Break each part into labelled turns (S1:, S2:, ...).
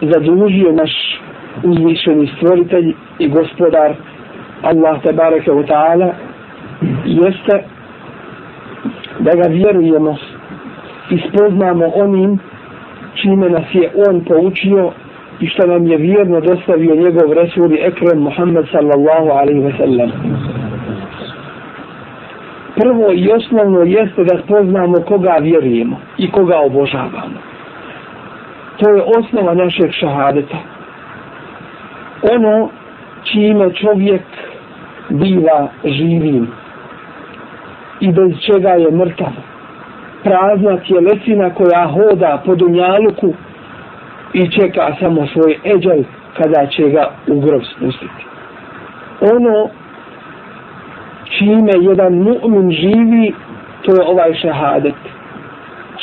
S1: zadužio naš uzvišeni stvoritelj i gospodar Allah tabaraka wa ta'ala jeste da ga vjerujemo i spoznamo onim čime nas je on poučio i što nam je vjerno dostavio njegov resul i ekrem Muhammed sallallahu alaihi ve sellem. Prvo i osnovno jeste da spoznamo koga vjerujemo i koga obožavamo. To je osnova našeg šahadeta. Ono čime čovjek biva živim i bez čega je mrtav. Prazna tjelesina koja hoda po dunjaluku i čeka samo svoj eđaj kada će ga u grob spustiti. Ono čime jedan mu'min živi, to je ovaj šahadet.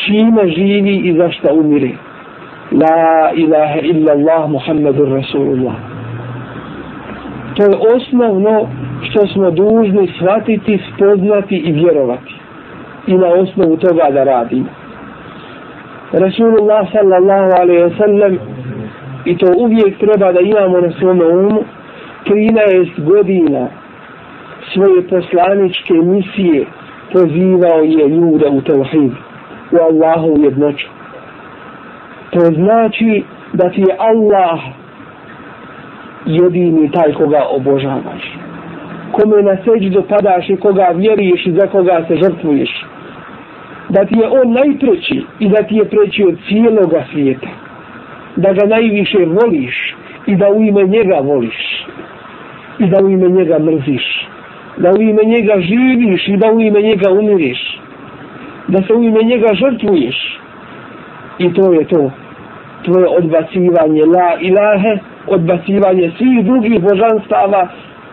S1: Čime živi i zašto umire. La ilaha illa Allah Muhammadur Rasulullah. To je osnovno što smo dužni shvatiti, spoznati i vjerovati. I na osnovu toga da radimo. Rasulullah sallallahu alaihi wa sallam i to uvijek treba da imamo na svome umu 13 godina svoje poslaničke misije pozivao je ljude u tevhid u Allahu jednoću to znači da ti je Allah jedini taj koga obožavaš. Kome na seđu padaš i koga vjeruješ i za koga se žrtvuješ. Da ti je on najpreći i da ti je preći od cijeloga svijeta. Da ga najviše voliš i da u ime njega voliš. I da u ime njega mrziš. Da u ime njega živiš i da u ime njega umiriš. Da se u ime njega žrtvuješ. I to je to tvoje odbacivanje la ilahe odbacivanje svih drugih božanstava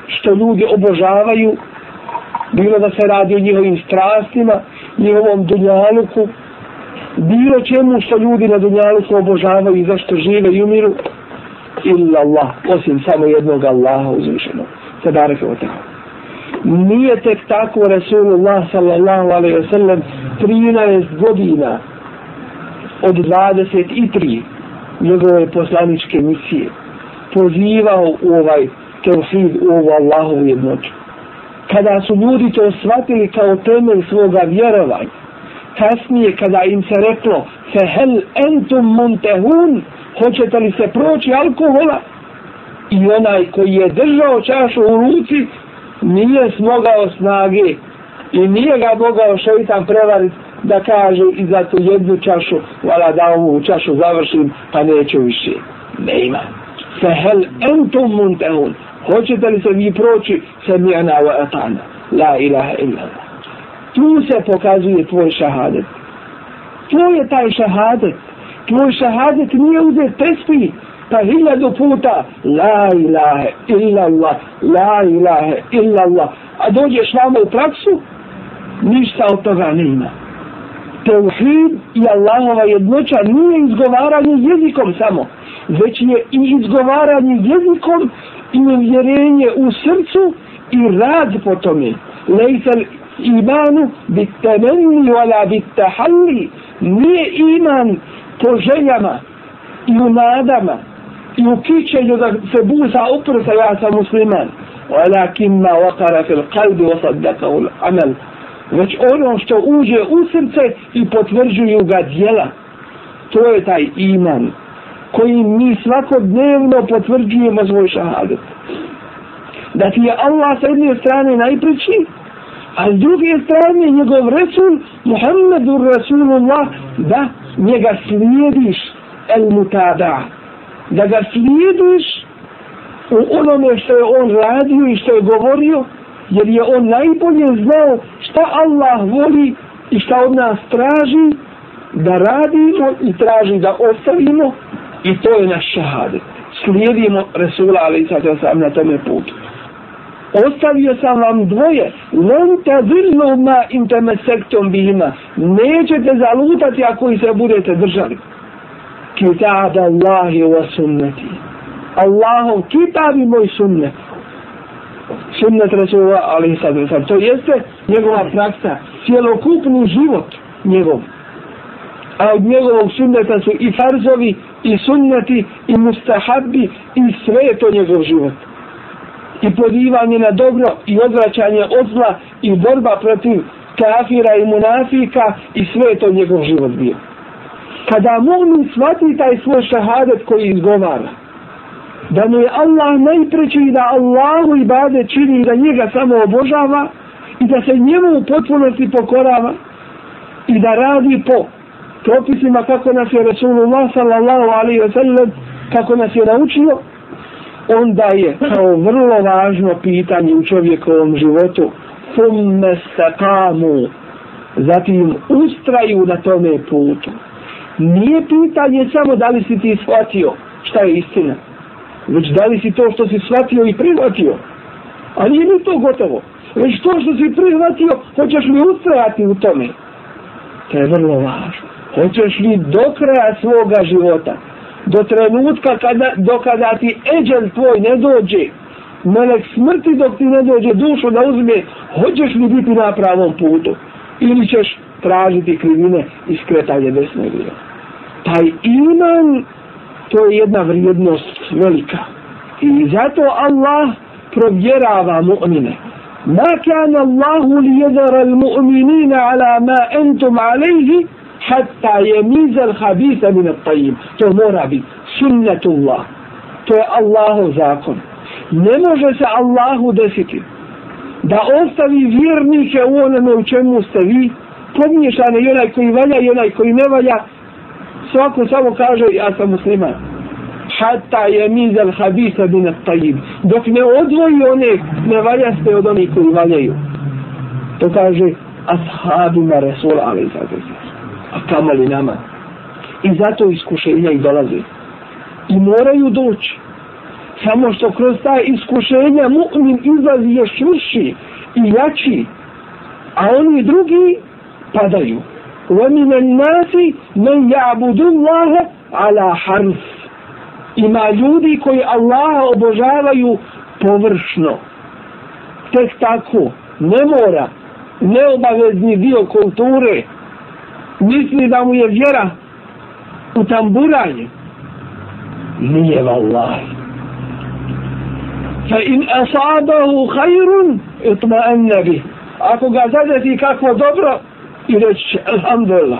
S1: što ljudi obožavaju bilo da se radi o njihovim strastima njihovom dunjaluku bilo čemu što ljudi na dunjaluku obožavaju i zašto žive i umiru illa Allah osim samo jednog Allaha uzvišenog. Tabaraka wa ta'ala. Nije tek tako Rasulullah sallallahu alaihi wa sallam 13 godina od 23 njegove poslaničke misije pozivao u ovaj teofid, u ovu Allahovu jednoću. Kada su ljudi to shvatili kao temelj svoga vjerovanja, kasnije kada im se reklo se hel entum montehun, hoćete li se proći alkohola? I onaj koji je držao čašu u ruci, nije smogao snage i nije ga mogao šeitan prevariti da kaže i za tu jednu čašu, vala da ovu čašu završim, pa neću više. Ne ima. Fehel entum muntehun. Hoćete li se vi proći se mijana wa atana? La ilaha illa Tu se pokazuje tvoj šahadet. To je taj šahadet. Tvoj šahadet nije uzet tespi, pa hiljadu puta la ilahe illa Allah, la ilahe illa Allah. A dođeš vama u praksu, ništa od toga nema. Teuhid i Allahova jednoća nije izgovaranje jezikom samo, već je i izgovaranje jezikom i uvjerenje u srcu i rad po tome. Lejsal imanu bit temenni wala bit tahalli. Nije iman po željama i u nadama i u kićenju da se busa uprsa ja sam musliman. Walakin ma wakara fil qalbi wa saddaqahu al-amal. Već ono što uđe u srce i potvrđuju ga djela. To je taj iman koji mi svakodnevno potvrđujemo svoj šahadet. Da ti je Allah sa jedne strane najpreći, a s druge strane njegov Resul, Muhammedur Rasulullah, da njega slijediš el mutada. Da ga slijediš u onome što je on radio i što je govorio, jer je on najbolje znao šta Allah voli i šta od nas traži da radimo i traži da ostavimo i to je naš šahadet. Slijedimo Resula ali sada sam na tome putu. Ostavio sam vam dvoje. Len te zirnu ma inteme sektom bihima. Nećete zalutati ako i se budete držali. Kitab Allahi wa sunneti. Allahov kitab i moj sunnet sunnet Rasulullah ali sad sad to jeste njegova praksa cjelokupni život njegov. A od njegovog sunneta su i farzovi i sunneti i mustahabbi i sve je to njegov život. I podivanje na dobro i odvraćanje od zla i borba protiv kafira i munafika i sve je to njegov život bio. Kada mu'min shvati taj svoj šahadet koji izgovara da mu je Allah najpreći i da Allahu i bade čini i da njega samo obožava i da se njemu u potpunosti pokorava i da radi po propisima kako nas je Rasulullah sallallahu alaihi wa sallam kako nas je naučio onda je kao vrlo važno pitanje u čovjekovom životu. Fumme stakamu zatim ustraju na tome putu. Nije pitanje samo da li si ti shvatio šta je istina već da li si to što si shvatio i prihvatio. A nije ni to gotovo. Već to što si prihvatio, hoćeš li ustrajati u tome? To je vrlo važno. Hoćeš li do kraja svoga života, do trenutka kada, do kada ti eđel tvoj ne dođe, melek smrti dok ti ne dođe dušu da uzme, hoćeš li biti na pravom putu? Ili ćeš tražiti krivine i skretanje desne vire? Taj iman to je jedna vrijednost velika. I zato Allah provjerava mu'mine. Ma kan Allahu li yadhara al-mu'minina ala ma antum alayhi hatta yamiza al-khabitha min at-tayyib. To mora biti sunnatullah. To je Allahov zakon. Ne može se Allahu desiti da ostavi vjernike u onome u čemu ste vi pomiješane i onaj koji valja i onaj koji ne valja svako samo kaže ja sam musliman. Hatta je mizal habisa bin tajib dok ne odvoji one nevaljaste od onih koji valjaju. To kaže ashabima Resula ali a kamali nama. I zato iskušenja i dolaze. I moraju doći. Samo što kroz ta iskušenja mu'min izlazi još čvrši i jači. A oni drugi padaju. ومن الناس من يعبد الله على حرف ima ljudi koji Allaha obožavaju površno tek tako ne mora neobavezni dio kulture misli da mu je vjera u tamburanje nije vallahi fa in asabahu khairun itma'anna bih ako ga zadeti kako dobro i reći alhamdulillah.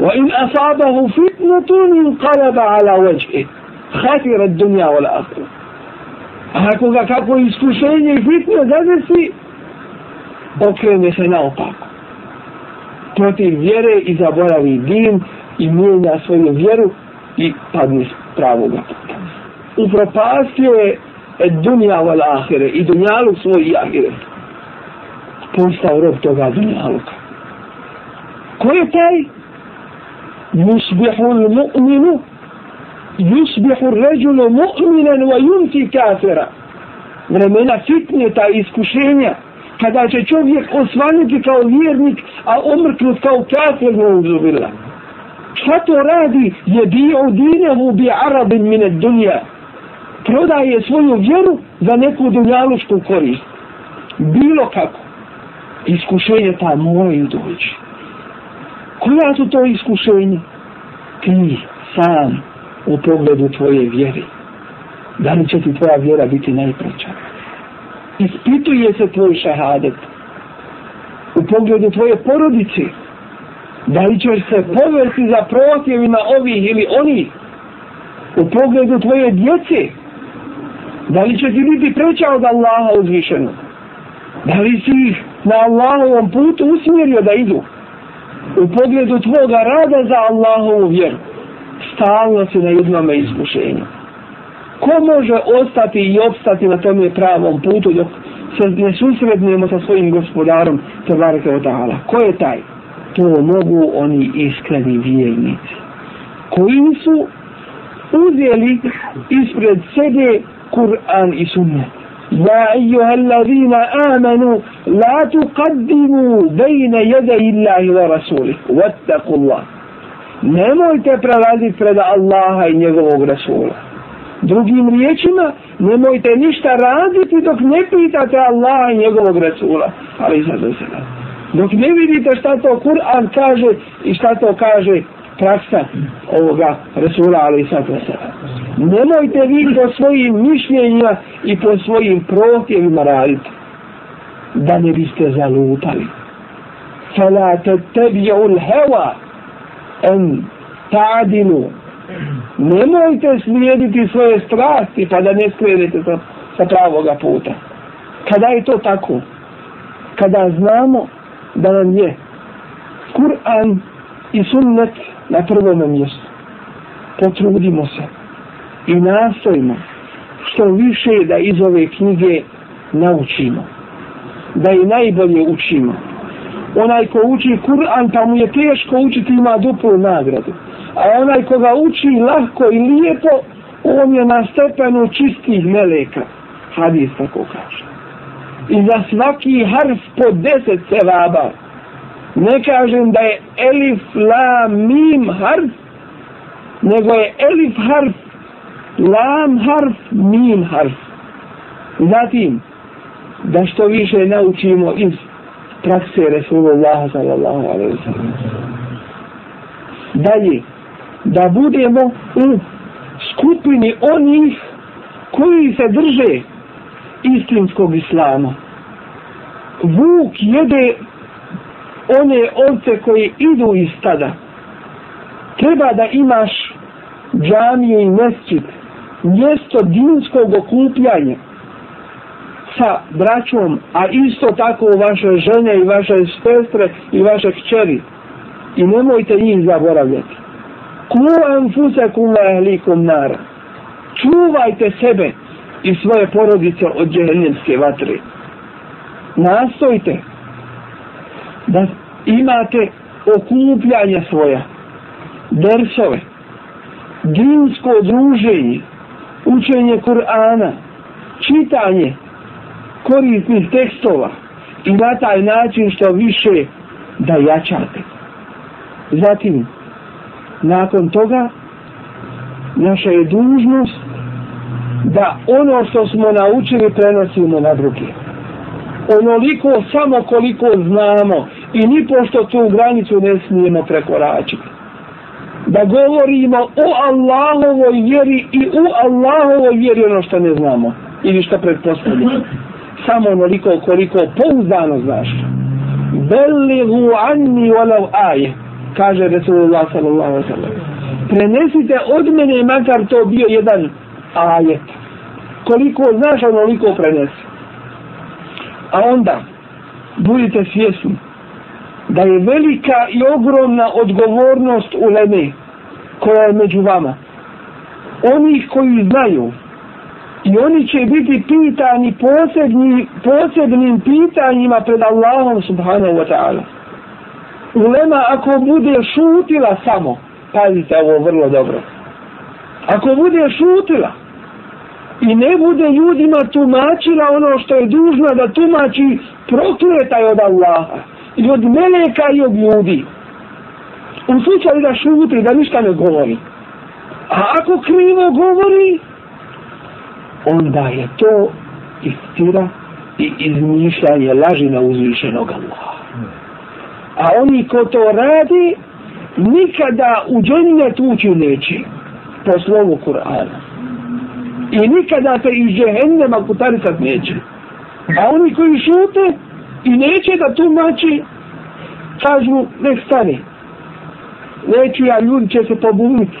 S1: Wa in asabahu fitnatun inqalaba ala wajhi khasira ad-dunya wal akhirah. Ako ga kako iskušenje i fitne zadesi okrene se naopako. Protiv vjere i zaboravi din i mijenja svoju vjeru i padne s pravoga puta. Upropastio je dunja wal ahire i dunjalu svoj i ahire postao rob toga dunjaluka ko je taj? Yusbihu l-mu'minu Yusbihu ređulu mu'minan wa yunti kafira. Vremena fitneta i iskušenja. Kada će čovjek osvanuti kao vjernik a omrknut kao kafir ne uzubila šta to radi? Je bio dinehu bi arabin mine dunja prodaje svoju vjeru za neku dunjalušku korist. Bilo kako. Iskušenje ta moraju doći koja su to iskušenja? Ti sam u pogledu tvoje vjere. Da li će ti tvoja vjera biti najpreća? Ispituje se tvoj šahadet u pogledu tvoje porodice. Da li ćeš se povesti za protjevima ovih ili onih? u pogledu tvoje djece, da li će ti biti preća od Allaha uzvišenog? Da li si ih na Allahovom putu usmjerio da idu? U pogledu tvoga rada za Allahovu vjeru, stalno si na jednome iskušenju. Ko može ostati i obstati na tome pravom putu dok se ne susrednemo sa svojim gospodarom, Tebareke od Ko je taj? To mogu oni iskreni vjernici. Koji su uzeli ispred sebe Kur'an i sunnet. يا أيها الذين آمنوا لا تقدموا بين يدي الله ورسوله واتقوا الله Nemojte prelaziti pred Allaha i njegovog rasula. Drugim riječima, nemojte ništa raditi dok ne pitate Allaha i njegovog rasula. Ali sad se Dok ne vidite šta to Kur'an kaže i šta to kaže praksa ovoga Resula ali sad Nemojte vi po svojim mišljenjima i po svojim prohtjevima raditi da ne biste zalutali. Fala te tebi'u l'hewa en ta'dinu. Nemojte slijediti svoje strasti pa da ne skrenete sa, sa pravoga puta. Kada je to tako? Kada znamo da nam je Kur'an i sunnet na prvom mjestu. Potrudimo se i nastojimo što više da iz ove knjige naučimo. Da i najbolje učimo. Onaj ko uči Kur'an pa mu je teško učiti ima duplu nagradu. A onaj ko ga uči lahko i lijepo on je na stepenu čistih meleka. Hadis tako kaže. I za svaki harf po deset sevaba. Ne kažem da je elif, la, mim harf, nego je elif harf, lam harf, mim harf. Zatim, da što više naučimo iz prakse Resulullah sallallahu alaihi sallam. Dalje, da budemo u skupini onih koji se drže istinskog islama. Vuk jede one ovce koje idu iz stada. Treba da imaš džamije i mesčit, mjesto dinskog okupljanja sa braćom, a isto tako vaše žene i vaše sestre i vaše kćeri. I nemojte njih zaboravljati. Ku anfuse kuma ehlikum nara. Čuvajte sebe i svoje porodice od džehennemske vatre. Nastojte da imate okupljanje svoja, dersove, dinsko druženje, učenje Kur'ana, čitanje korisnih tekstova i na taj način što više da jačate. Zatim, nakon toga, naša je dužnost da ono što smo naučili prenosimo na druge. Onoliko samo koliko znamo i ni pošto tu granicu ne smijemo prekoračiti. Da govorimo o Allahovoj vjeri i u Allahovoj vjeri ono što ne znamo ili što pretpostavljamo. Samo onoliko koliko pouzdano znaš. Belihu anni walau aje, kaže Resulullah sallallahu sallam. Prenesite od mene makar to bio jedan ajet. Koliko znaš, onoliko prenesi. A onda, budite svjesni, da je velika i ogromna odgovornost u leme koja je među vama. Onih koji znaju i oni će biti pitani posebni, posebnim pitanjima pred Allahom subhanahu wa ta'ala. Ulema ako bude šutila samo, pazite ovo vrlo dobro, ako bude šutila i ne bude ljudima tumačila ono što je dužna da tumači prokleta je od Allaha, i od meleka i od ljudi. U slučaju da šuti, da ništa ne govori. A ako krivo govori, onda je to istira i izmišljanje laži na uzvišenog Allaha. A oni ko to radi, nikada u džennet ući neće po slovu Kur'ana. I nikada se iz džehennema kutaricat neće. A oni koji šute, i neće da tumači kažu nek stane neću ja ljudi će se pobuniti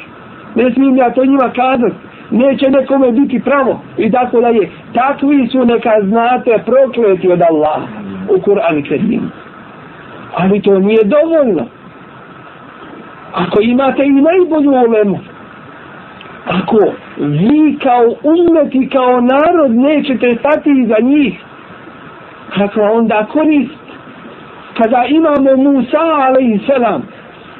S1: ne smijem ja to njima kazati, neće nekome biti pravo i tako da je. Takvi su neka znate prokleti od Allaha u Kur'an Kerimu. Ali to nije dovoljno. Ako imate i najbolju ulemu, ako vi kao umet i kao narod nećete stati iza njih, kako onda korist pa kada imamo Musa a.s.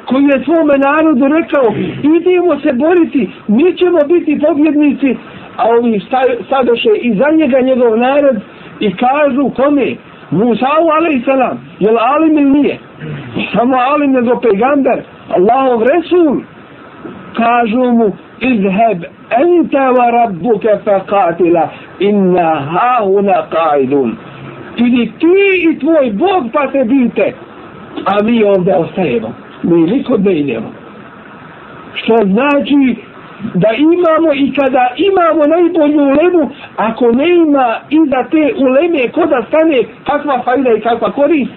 S1: koji je svome narodu rekao idemo se boriti, mi ćemo biti pobjednici a oni sadoše i za njega njegov narod i kažu kome Musa a.s. je li alim ili nije samo alim nego pegamber Allahov Resul kažu mu izheb ente wa rabbuke faqatila inna hauna qaidun ili ti i tvoj Bog pa se bite. A mi ovdje ostajemo. Mi nikud ne idemo. Što znači da imamo i kada imamo najbolju ulemu ako ne ima iza te uleme ko da stane kakva fajda i kakva korist?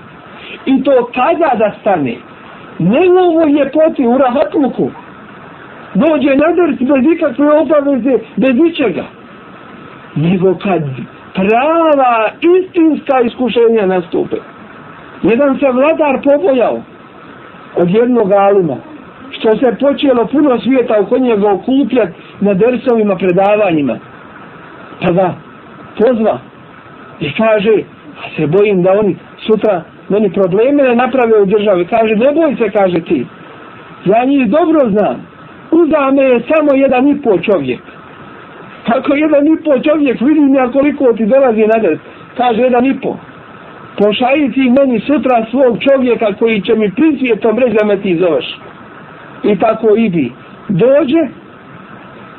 S1: I to kada da stane? Ne u ovoj ljepoti u rahatluku dođe na drst bez ikakve obaveze bez ničega. Nego kad prava istinska iskušenja nastupe jedan se vladar pobojao od jednog alima što se počelo puno svijeta oko njega okupljati na dersovima predavanjima pa da pozva i kaže a se bojim da oni sutra meni probleme ne naprave u državi. Kaže, ne boj se, kaže ti. Ja njih dobro znam. Uza me je samo jedan i pol čovjek. Ako jedan i po čovjek, vidim ja koliko ti dolazi na des. Kaže, jedan i po. Pošalji ti meni sutra svog čovjeka koji će mi prisvjetom reći da me ti zoveš. I tako idi. Dođe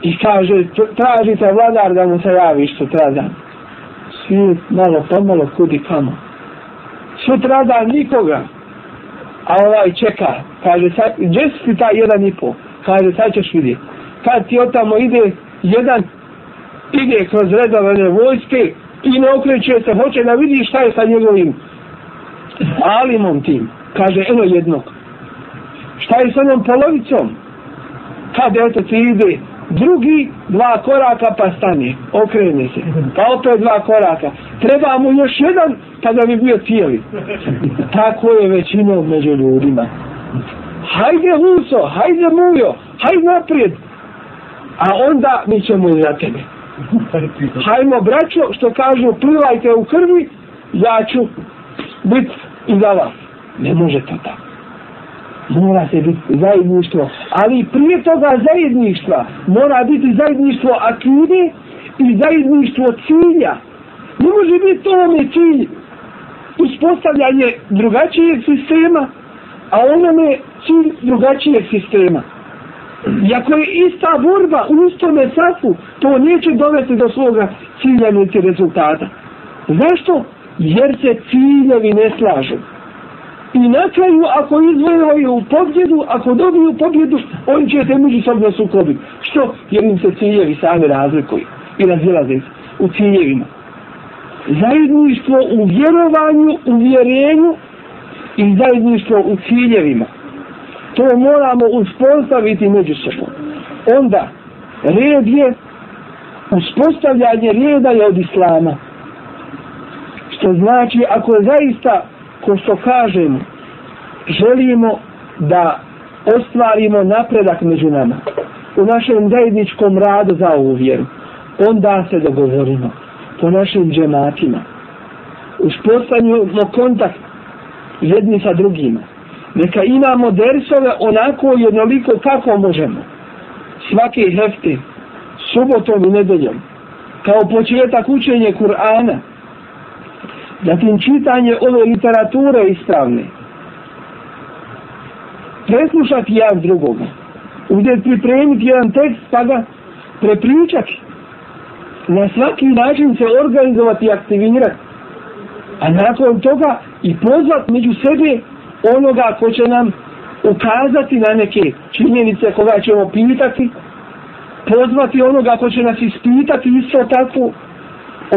S1: i kaže, tražite vladar da mu se javiš sutra dan. Svijet malo pomalo kudi kamo sutra dan nikoga a ovaj čeka kaže sad, gdje si taj jedan i po? kaže sad ćeš vidjeti kad ti otamo ide jedan ide kroz redovane vojske i ne okreće se hoće da vidi šta je sa njegovim alimom tim kaže eno jednog šta je sa onom polovicom kad eto ti ide drugi dva koraka pa stane, okrene se, pa opet dva koraka. Treba mu još jedan kada bi bio cijeli. Tako je većinom među ljudima. Hajde Huso, hajde Mujo, hajde naprijed. A onda mi ćemo i za tebe. Hajmo braćo, što kažu, plivajte u krvi, ja ću biti i vas. Ne može to tako mora se biti zajedništvo. Ali prije toga zajedništva mora biti zajedništvo akide i zajedništvo cilja. Ne može biti to ome cilj uspostavljanje drugačijeg sistema, a onome cilj drugačijeg sistema. Iako je ista borba u istome safu, to neće dovesti do svoga cilja niti rezultata. Zašto? Jer se ciljevi ne slažu. I na kraju, ako izvojaju pobjedu, ako dobiju pobjedu, oni će se međusobno sukobiti. Što? Jer im se ciljevi sami razlikuju i razilaze u ciljevima. Zajedništvo u vjerovanju, u vjerenju i zajedništvo u ciljevima. To moramo uspostaviti među sobom. Onda, red je uspostavljanje reda je od islama. Što znači, ako zaista ko što kažemo, želimo da ostvarimo napredak među nama u našem zajedničkom radu za ovu vjeru, onda se dogovorimo po našim džematima. Uspostavimo kontakt jedni sa drugima. Neka imamo dersove onako i onoliko kako možemo. Svake hefte, subotom i nedeljom, kao početak učenje Kur'ana, Zatim čitanje ove literature ispravne. Preslušati jedan drugoga. Uzeti pripremiti jedan tekst pa ga prepričati. Na svaki način se organizovati i aktivirati. A nakon toga i pozvat među sebe onoga ko će nam ukazati na neke činjenice koga ćemo pitati. Pozvati onoga ko će nas ispitati isto tako.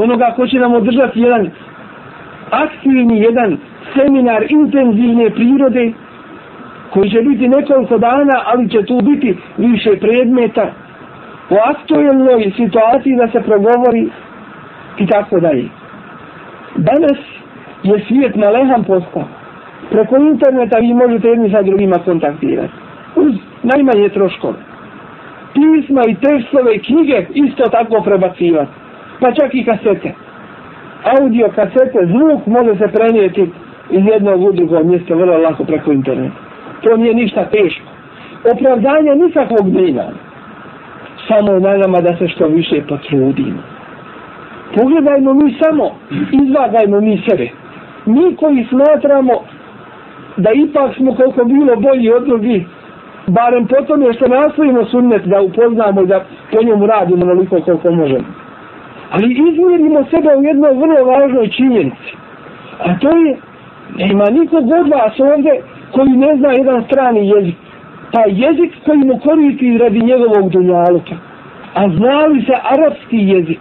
S1: Onoga ko će nam održati jedan aktivni jedan seminar intenzivne prirode koji će biti nekoliko dana, ali će tu biti više predmeta u aktuelnoj situaciji da se progovori i tako dalje. Danas je svijet malehan postao. Preko interneta vi možete jedni sa drugima kontaktirati. Uz najmanje troškove. Pisma i tekstove i knjige isto tako prebacivati. Pa čak i kasete. Audio kasete, zvuk može se prenijeti iz jednog u drugo mjesto vrlo lako preko interneta. To nije ništa teško. Opravdanja nikakvog nema. Samo na nama da se što više potrudimo. Pogledajmo mi samo, izvagajmo mi sebe. Mi koji smatramo da ipak smo koliko bilo bolji od drugih, barem potom je što nastavimo sunnet da upoznamo i da po njemu radimo naliko koliko možemo. Ali izmjerimo sebe u jednoj vrlo važnoj činjenici. A to je, nema nikog od vas ovdje koji ne zna jedan strani jezik. Pa jezik koji mu koristi radi njegovog dunjaluka. A znali se arapski jezik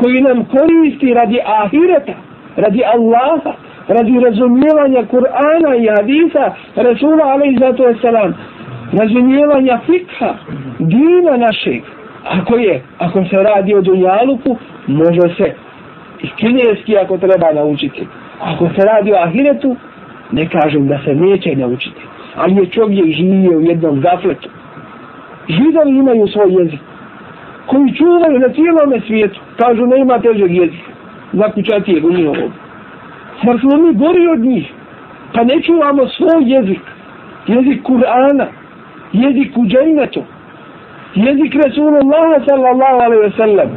S1: koji nam koristi radi ahireta, radi Allaha, radi razumijevanja Kur'ana i hadisa Rasula alaih zato je salam, razumijevanja fikha, dina našeg. Ako je, ako se radi o dunjaluku, može se i kineski ako treba naučiti. Ako se radi o ahiretu, ne kažem da se neće naučiti. Ali je čovjek živio u jednom zafletu. Židovi imaju svoj jezik koji čuvaju na cijelome svijetu. Kažu ne ima težeg jezika. Zakućati je u njihovom. Zar smo mi gori od njih? Pa ne čuvamo svoj jezik. Jezik Kur'ana. Jezik u džennetu. Jezik Rasulullah sallallahu alaihi wa sallam.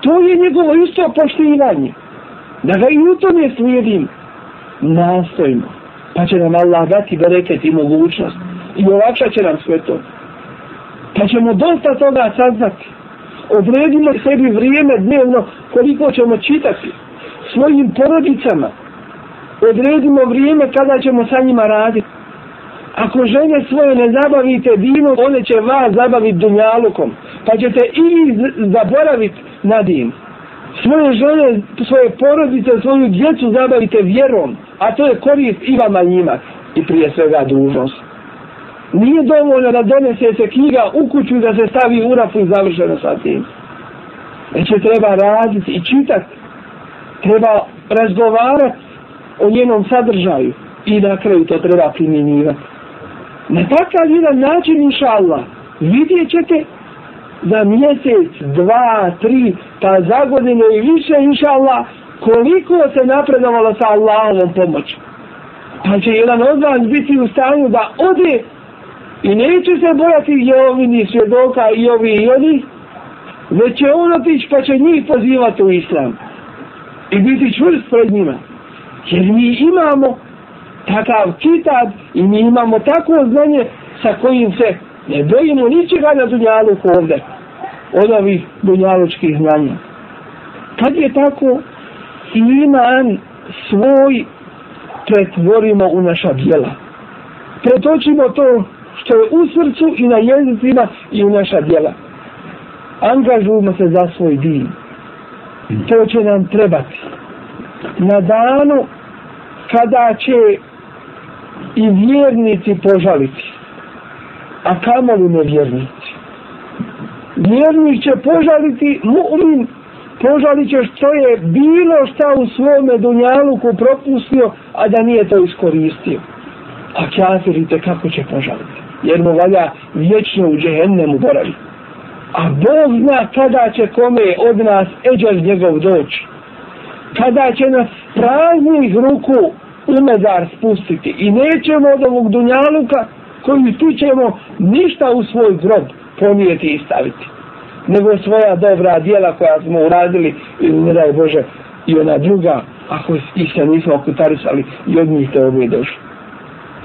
S1: To je njegovo isto poštivanje. Da ga i u tome slijedim. Nastojimo. Pa će nam Allah dati bereket i mogućnost. I olakšat će nam sve to. Pa ćemo dosta toga saznati. Odredimo sebi vrijeme dnevno koliko ćemo čitati svojim porodicama. Odredimo vrijeme kada ćemo sa njima raditi. Ako žene svoje ne zabavite dinom, one će vas zabaviti dunjalukom. Pa ćete i zaboraviti na din. Svoje žene, svoje porodice, svoju djecu zabavite vjerom. A to je korist i vama njima. I prije svega dužnost. Nije dovoljno da donese se knjiga u kuću da se stavi u rafu i završeno sa tim. Već se treba raditi i čitati. Treba razgovarati o njenom sadržaju i na kraju to treba primjenjivati. Na takav jedan način, inša Allah, vidjet ćete za mjesec, dva, tri, pa za godine i više, inša Allah, koliko se napredovalo sa Allahovom pomoću. Pa će jedan od vas biti u stanju da ode I neće se bojati i ni svjedoka i ovi i oni, već će on otići pa će njih pozivati u islam. I biti čvrst pred njima. Jer mi imamo takav kitab i mi imamo tako znanje sa kojim se ne bojimo ničega na dunjaluku ovde. Od ovih dunjalučkih znanja. Kad je tako, iman svoj pretvorimo u naša djela. Pretočimo to što je u srcu i na jezicima i u naša djela. Angažujemo se za svoj din. To će nam trebati. Na danu kada će i vjernici požaliti, a kamoli nevjernici. Vjernik će požaliti, mu'min požalit će što je bilo šta u svome dunjaluku propustio, a da nije to iskoristio. A kafirite kako će požaliti jer mu valja vječno u džehennemu boraviti. A Bog zna kada će kome od nas eđer njegov doći. Kada će nas praznih ruku umedar spustiti i nećemo od ovog dunjaluka koji tu ćemo ništa u svoj grob ponijeti i staviti. Nego svoja dobra dijela koja smo uradili ili ne daj Bože i ona druga ako ih se nismo okutarisali i od njih te obje došli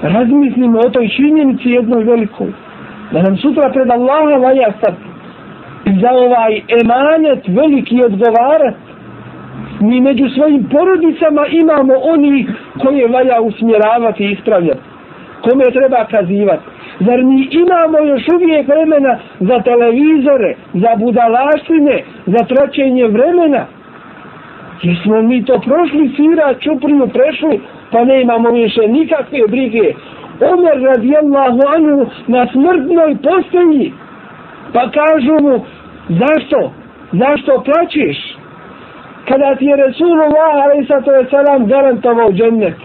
S1: razmislimo o toj činjenici jednoj velikoj. Da nam sutra pred Allaha valja sad za ovaj emanet veliki odgovarat. Mi među svojim porodicama imamo oni koje valja usmjeravati i ispravljati. Kome treba kazivati. Zar mi imamo još uvijek vremena za televizore, za budalaštine, za traćenje vremena? Jesmo mi to prošli sira, čupriju prešli, pa ne imamo više nikakve brige Omer radijallahu anhu na smrtnoj postelji Pa kažu mu, zašto? Zašto plaćeš? Kada ti je Resulullah a.s. garantovao džennet.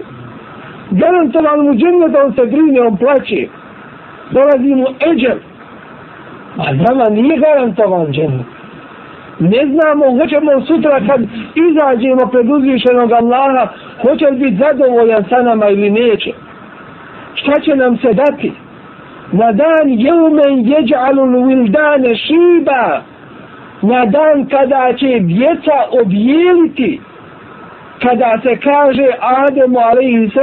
S1: Garantovao mu džennet, on se grine, on plaće. Dolazi mu eđer. A nama nije garantovan džennet. Ne znamo, hoćemo sutra kad izađemo pred uzvišenog Allaha, hoće li biti zadovoljan sa nama ili neće. Šta će nam se dati? Na dan jeumen jeđalul vildane šiba, na dan kada će djeca objeliti, kada se kaže Ademu a.s.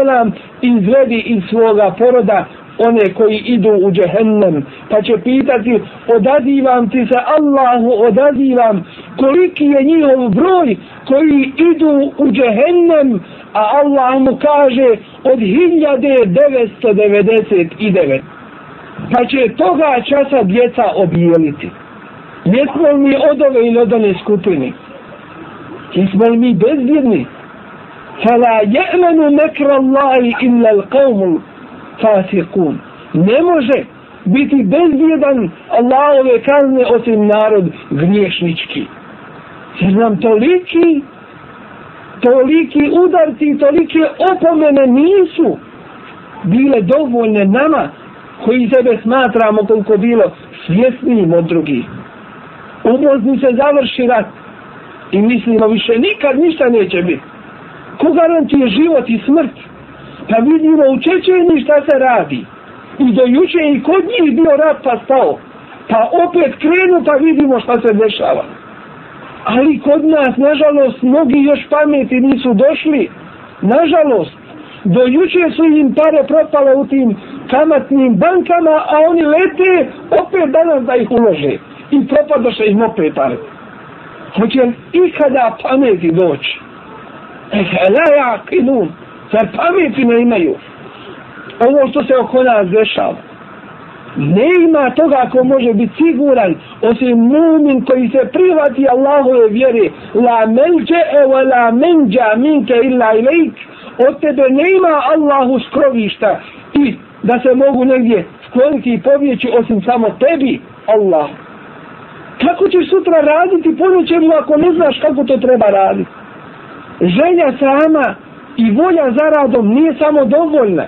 S1: izvedi iz svoga poroda, one koji idu u džehennem, pa će pitati, odazivam ti se Allahu, odazivam, koliki je njihov broj koji idu u džehennem, a Allah mu kaže od 1999. Pa će toga časa djeca obijeliti. Jesmo li mi od ove ili od one skupine? Jesmo li mi bezbjedni? Fala je'menu mekra Allahi illa l'qavmu fasikun. Ne može biti bezbjedan Allahove kazne osim narod griješnički. Jer nam toliki toliki udarci, tolike opomene nisu bile dovoljne nama koji sebe smatramo koliko bilo svjesnijim od drugih. Ubozni se završi rat i mislimo više nikad ništa neće biti. Ko garantuje život i smrt? Pa vidimo u Čečeni šta se radi. I do juče i kod njih bio rat pa stao. Pa opet krenu pa vidimo šta se dešava. Ali kod nas, nažalost, mnogi još pameti nisu došli. Nažalost, do juče su im pare propale u tim kamatnim bankama, a oni lete opet danas da ih ulože. I propadoše im opet pare. Hoće li ikada pameti doći? Eh, la ja kinum. Zar pameti ne imaju? Ovo što se oko nas dešava. Ne ima toga ko može biti siguran osim mumin koji se privati Allahove vjere. La menđe e wa la menđa minke illa ilajk. Od tebe ne ima Allahu skrovišta i da se mogu negdje skloniti i pobjeći osim samo tebi, Allah. Kako ćeš sutra raditi po nečemu ako ne znaš kako to treba raditi? Želja sama i volja za radom nije samo dovoljna.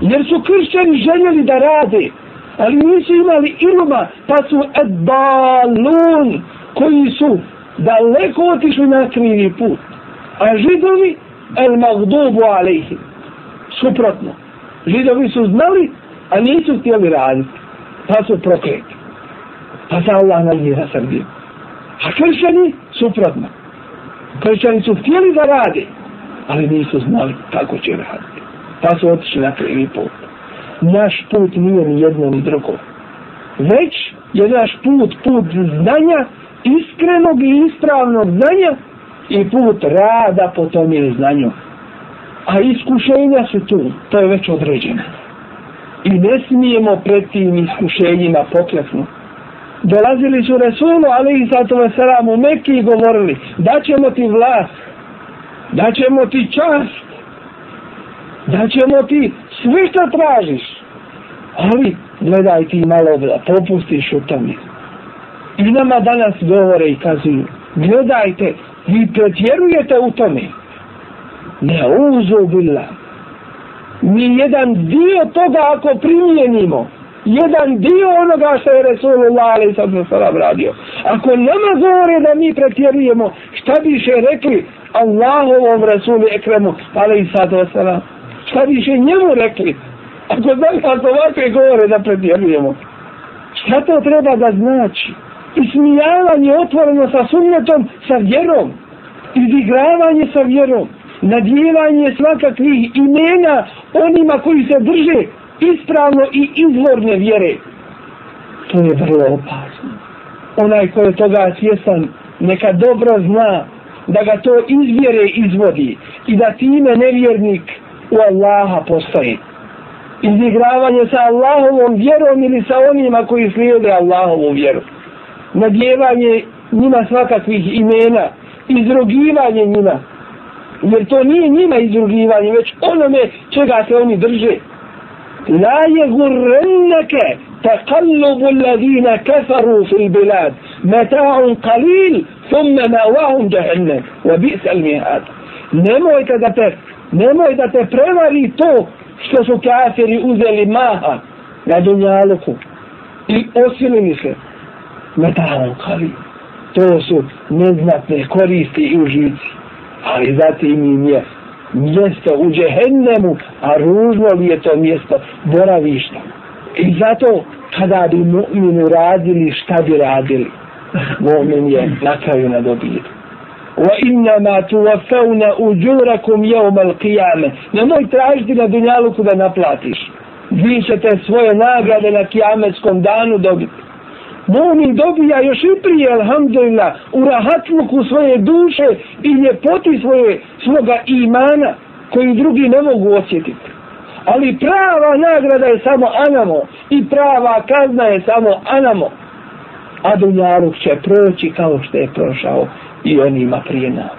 S1: Jer su kršćani željeli da rade, ali nisu imali iluma, pa su edbalun, koji su daleko otišli na krivi put. A židovi, el magdubu alejhi. Suprotno. Židovi su znali, a nisu htjeli raditi. Pa su prokleti. Pa se Allah na njih nasrdio. A kršćani, suprotno. Kršćani su htjeli da rade, ali nisu znali kako će raditi. Pa su otišli na krivi put. Naš put nije ni jedno ni drugo. Već je naš put put znanja, iskrenog i ispravnog znanja i put rada po tom je znanju. A iskušenja su tu, to je već određeno. I ne smijemo pred tim iskušenjima pokleknuti. Dolazili su Resulu, ali i sato veselam u Mekki i govorili, da ćemo ti vlast, da ćemo ti čast, da ćemo ti sve što tražiš. Ali, gledaj ti malo da popustiš u tome. I nama danas govore i kazuju, gledajte, vi pretjerujete u tome. Ne uzubila. Mi jedan dio toga ako primijenimo, jedan dio onoga što je Resulullah ali sad sallam radio. Ako nama govore da mi pretjerujemo, šta bi še rekli Allahovom Resulu Ekremu ali sad sallam? Šta bi še njemu rekli? Ako da nas ovakve govore da pretjerujemo. Šta to treba da znači? Ismijavanje otvoreno sa sunnetom, sa vjerom. Izigravanje sa vjerom. Nadjevanje svakakvih imena onima koji se drže ispravno i izvorne vjere. To je vrlo opasno. Onaj ko je toga svjestan, neka dobro zna da ga to izvjere izvodi i da time nevjernik u Allaha postoji. Izigravanje sa Allahovom vjerom ili sa onima koji slijede Allahovu vjeru Nadjevanje njima svakakvih imena, izrogivanje njima. Jer to nije njima izrogivanje, već onome čega se oni drže La je gurrenneke تقلب الذين كفروا في البلاد متاع قليل ثم ماواهم جهنم وبئس المهاد nemojte da te nemoj da te prevari to što su kafiri uzeli maha na dunjaluku i osilili se metalom kali to su neznatne koristi i užici ali zatim im je mjesto u džehennemu a ružno li je to mjesto boravišta i zato kada bi mu'minu radili šta bi radili mu'min je na kraju na dobitku وإنما توفون أجوركم يوم القيامة nemoj tražiti na dunjaluku da naplatiš vi ćete svoje nagrade na kijametskom danu dobiti Mumin dobija još i prije, alhamdulillah, u rahatluku svoje duše i ljepoti svoje, svoga imana koji drugi ne mogu osjetiti. Ali prava nagrada je samo anamo i prava kazna je samo anamo. A dunjaluk će proći kao što je prošao i onima prije nam.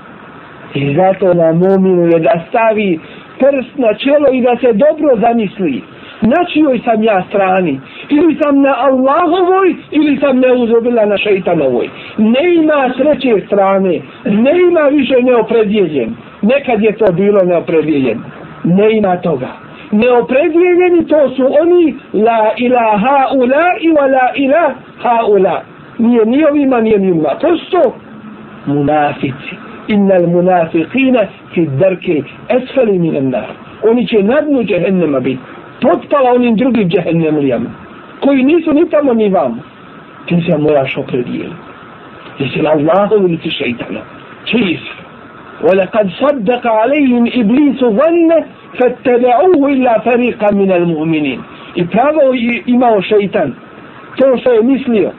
S1: I zato na mominu je da stavi prst na čelo i da se dobro zamisli. Na čijoj sam ja strani? Ili sam na Allahovoj ili sam neuzobila na šeitanovoj? Ne ima sreće strane. Ne ima više neopredjeljen. Nekad je to bilo neopredjeljen. Ne ima toga. Neopredjeljeni to su oni la ilaha ula i wa la ilaha ula. Nije ni ovima, nije ni ovima. To su to munafici. Innal munafiqina fi darki esfali minan nar. Oni će na dnu džehennema biti. Potpala onim drugim džehennemlijama Koji nisu ni tamo ni vam. Ti se moraš opredijeli. Jesi li Allahu ili ti šeitana? Čiji si? ولقد صدق عليهم إبليس ظن فاتبعوه إلا فريقا من المؤمنين i pravo imao šeitan to što je mislio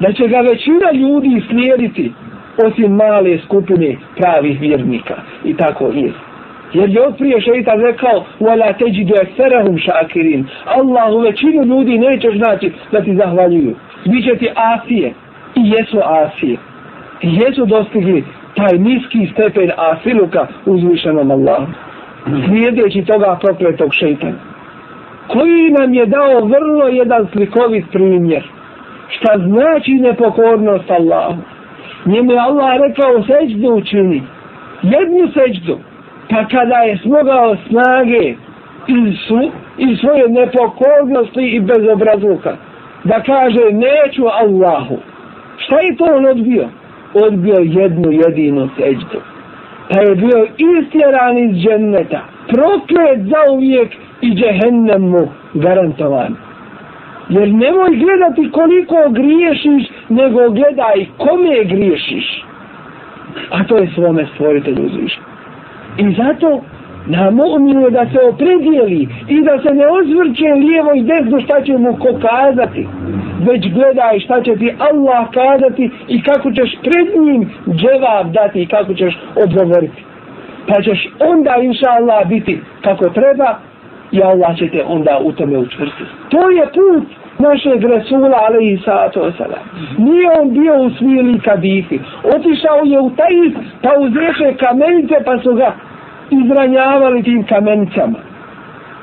S1: da će ga većina ljudi slijediti osim male skupine pravih vjernika. I tako je. Jer je otprije šeitan rekao وَلَا تَجِدُ اَكْسَرَهُمْ شَاكِرِينَ Allah u većinu ljudi nećeš znači da ti zahvaljuju. Biće ti asije. I jesu asije. I jesu dostigli taj niski stepen asiluka uzvišenom Allahu. Slijedeći toga prokletog šeitana. Koji nam je dao vrlo jedan slikovit primjer. Šta znači nepokornost Allahu njemu je Allah rekao seđdu učini. Jednu seđdu. Pa kada je smogao snage iz, su, i svoje nepokornosti i bezobrazluka da kaže neću Allahu. Šta je to on odbio? Odbio jednu jedinu seđdu. Pa je bio istjeran iz dženneta. Proklet za uvijek i džehennem mu garantovan. Jer nemoj gledati koliko griješiš, nego gledaj kome griješiš. A to je svome stvoritelju uzviš. I zato na mu'minu da se opredijeli i da se ne ozvrće lijevo i desno šta će mu ko kazati. Već gledaj šta će ti Allah kazati i kako ćeš pred njim dževab dati i kako ćeš odgovoriti. Pa ćeš onda inša Allah biti kako treba i Allah će te onda u tome učvrstiti. To je put našeg Resula, alaihi sato osala. Nije on bio u svili kadifi. Otišao je u taj pa uzreše kamenice, pa su ga izranjavali tim kamenicama.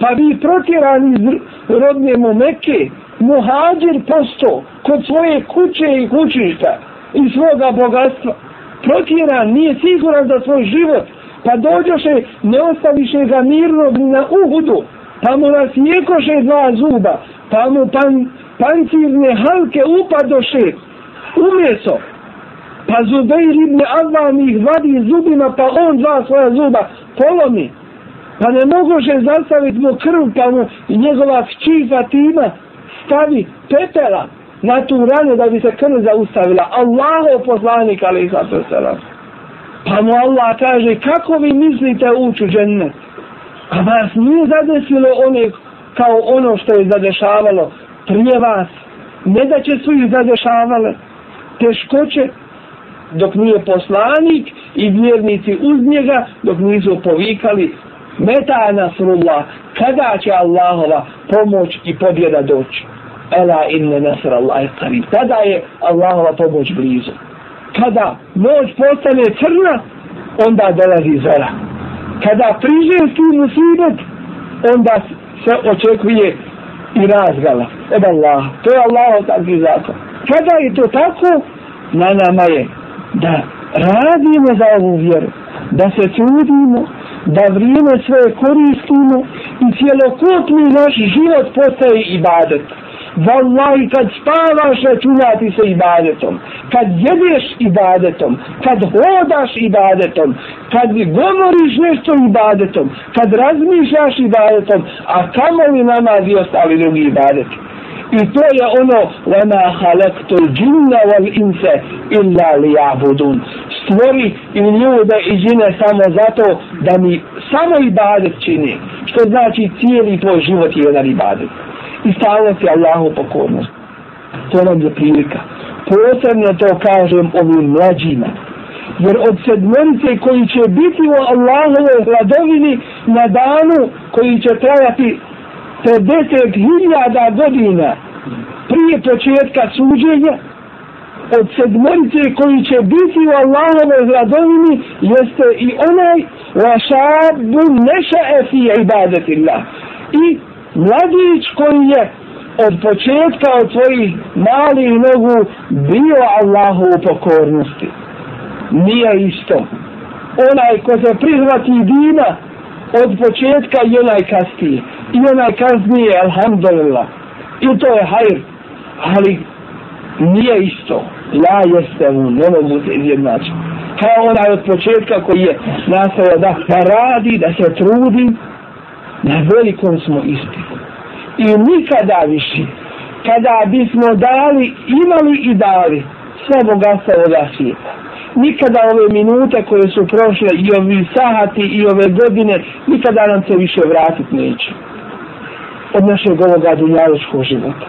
S1: Pa bi protjeran iz rodne mu meke, muhađir posto kod svoje kuće i kućišta i svoga bogatstva. Protjeran, nije siguran za svoj život. Pa dođoše, ne ostaviše ga mirnog na uhudu pa mu nasjekoše dva zuba, pa mu pan, pancirne halke upadoše u meso, pa Zubeir ibn Avam ih vadi zubima, pa on dva svoja zuba polomi, pa ne mogoše zastaviti mu krv, pa mu njegova kći Fatima stavi pepela na tu ranu da bi se krv zaustavila. Allaho poslanik, ali i Pa mu Allah kaže, kako vi mislite ući u džennet? A vas nije zadesilo one kao ono što je zadešavalo prije vas. Ne da će su ih zadešavale teškoće dok nije poslanik i vjernici uz njega dok nisu povikali meta nasrullah kada će Allahova pomoć i pobjeda doći. Ela inne nasr Allah qarib. Tada je Allahova pomoć blizu. Kada noć postane crna, onda dolazi zora kada priže tu musibet, onda se očekuje i razgala od Allaha. To je Allah takvi zakon. Kada je to tako, na nama je da radimo za ovu vjeru, da se trudimo, da vrijeme svoje koristimo i cijelokutni naš život postaje ibadet. Wallahi, kad spavaš računati se ibadetom, kad jedeš ibadetom, kad hodaš ibadetom, kad govoriš nešto ibadetom, kad razmišljaš ibadetom, a kamo li namaz i ostali drugi ibadeti? I to je ono وَمَا خَلَقْتُ الْجِنَّ وَالْإِنْسَ إِلَّا لِيَعْبُدُونَ Stvori i ljude i džine samo zato da mi samo ibadet čini. Što znači cijeli tvoj život je jedan ibadet. I stalno ti Allahu pokornost. To nam je prilika. Posebno to kažem ovim mlađima. Jer od sedmorice koji će biti u Allahove hladovini na danu koji će trajati 50.000 godina prije početka suđenja od sedmorice koji će biti u Allahove hladovini jeste i onaj vašabu neša efi ibadetillah i mladić koji je od početka od svojih malih nogu bio Allahu u pokornosti. Nije isto. Onaj ko se prihvati dina od početka i onaj kasnije. I onaj kasnije, alhamdulillah. I to je hajr. Ali nije isto. La jeste mu, ne mogu se izjednačiti. Kao onaj od početka koji je nastavio da radi, da se trudi, na velikom smo ispitu. I nikada više, kada bismo dali, imali i dali sve bogatstvo ovoga svijeta. Nikada ove minute koje su prošle i ovi sahati i ove godine, nikada nam se više vratiti neće. Od našeg ovoga dunjaličkog života.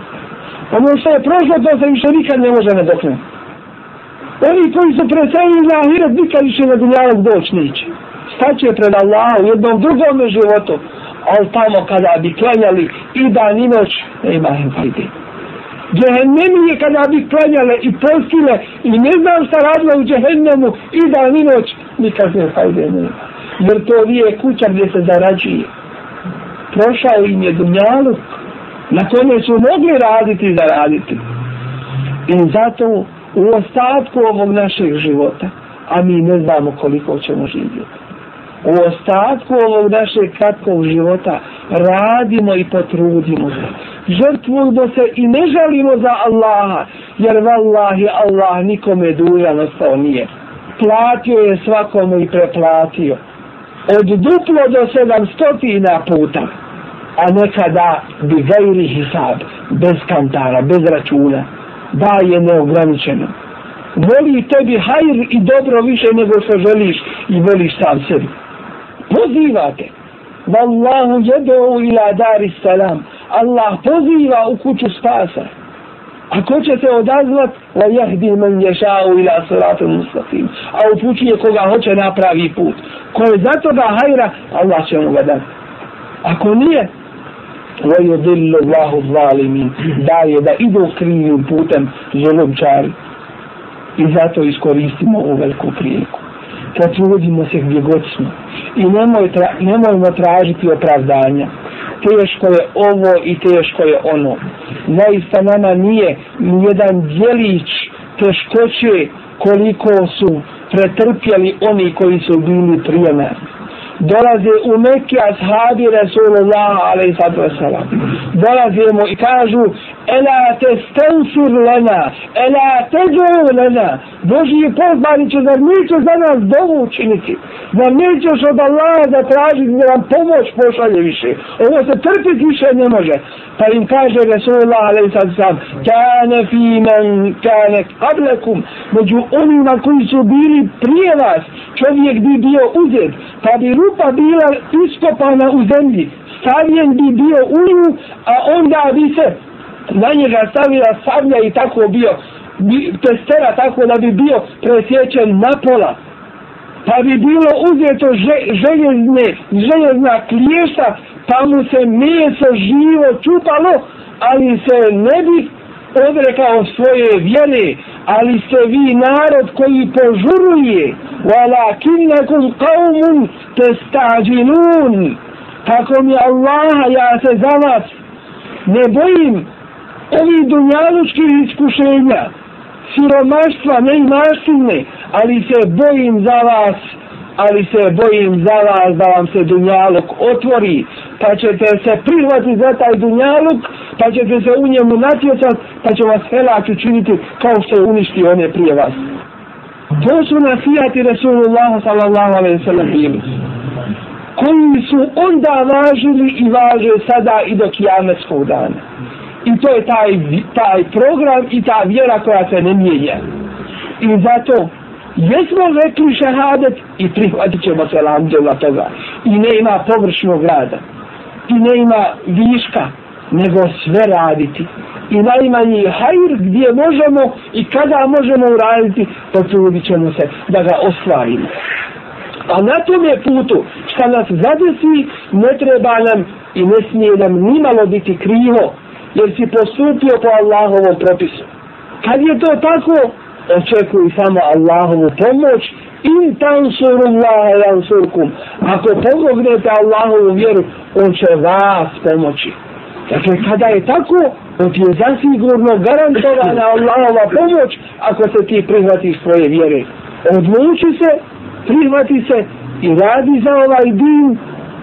S1: Ono što je prošlo, to se više nikad ne može nadoknuti. Oni koji su preselili na ahiret, nikad više na dunjalog doći neće. Staće pred Allahom jednom drugom životu ali tamo kada bi klanjali i dan i noć, ne ima im fajde. Je kada bi klanjale i postile i ne znam šta radila u džehennemu i dan i noć, nikad ne fajde nema. Jer to nije kuća gdje se zarađuje. Prošao im je dunjaluk na kome su mogli raditi i zaraditi. I zato u ostatku ovog našeg života, a mi ne znamo koliko ćemo živjeti u ostatku ovog našeg kratkog života radimo i potrudimo se. Žrtvujemo se i ne žalimo za Allaha, jer vallahi Allah nikome dužan ostao nije. Platio je svakome i preplatio. Od duplo do sedamstotina puta, a nekada bi gajri hisab, bez kantara, bez računa, da je neograničeno. Voli tebi hajr i dobro više nego što želiš i voliš sam sebi pozivate. Wallahu jedu ila dari salam. Allah poziva u kuću spasa. A ko će se odazvat? La jahdi man ješao ila siratu mustaqim. A upućuje koga hoće napravi put. Ko je za toga hajra Allah će mu ga dati. Ako nije la yudillu Allahu zalimin. Daje da idu krivim putem zulumčari. I zato iskoristimo ovu veliku priliku. Znači, potrudimo se gdje god smo. I nemoj tra, nemojmo tražiti opravdanja. Teško je ovo i teško je ono. Naista nama nije nijedan djelić teškoće koliko su pretrpjeli oni koji su bili prije nas. Dolaze u Mekke ashabi Rasulullah alaihi sallatu wasalam. Dolazimo i kažu ela te stensir lena ela te džu lena Boži je pozbaniće zar nećeš za nas dovu učiniti? Zar nećeš od Allaha da traži da nam pomoć pošalje više? Ovo se trpiti više ne može. Pa im kaže Resulullah alaihi sallatu wasalam kane fi men kane kablekum među onima koji su bili prije vas čovjek bi bio uzet pa bi rupa bila iskopana u zemlji, stavljen bi bio u nju, a onda bi se na njega stavila sablja i tako bio testera tako da bi bio presjećen na pola. Pa bi bilo uzeto željezne, željezna kliješta, pa mu se meso živo čupalo, ali se ne bi odrekao svoje vjere, ali ste vi narod koji požuruje, walakinnakum qaumun testađinun, tako mi Allah, ja se za vas ne bojim ovi dunjalučki iskušenja, siromaštva, ne imaštine, ali se bojim za vas, ali se bojim za vas da vam se dunjaluk otvori, pa ćete se prihvati za taj dunjaluk, pa ćete se u njemu natjecati, pa će vas helak učiniti kao što je uništi one prije vas. To su nasijati Rasulullah sallallahu alaihi sallam bili koji su onda važili i važe sada i do kijameskog dana. I to je taj, taj program i ta vjera koja se ne mijenja. I zato jesmo rekli šehadet i prihvatit ćemo se lamdjela toga. I ne ima površnog rada. I ne ima viška, nego sve raditi. I najmanji hajr gdje možemo i kada možemo uraditi, potrudit ćemo se da ga ostvarimo. A na tom je putu šta nas zadesi, ne treba nam i ne smije nam nimalo biti krivo, jer si postupio po Allahovom propisu. Kad je to tako, očekuj samo Allahovu pomoć in tansuru Allahe jansurkum. Ako pomognete Allahovu vjeru, on će vas pomoći. Dakle, kada je tako, on ti je zasigurno garantovana Allahova pomoć ako se ti prihvatiš svoje vjere. Odluči se, prihvati se i radi za ovaj din,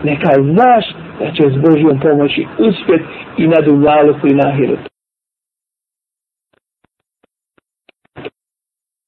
S1: neka znaš da će s Božijom pomoći uspjet i na Dunjaluku i na ahiretu.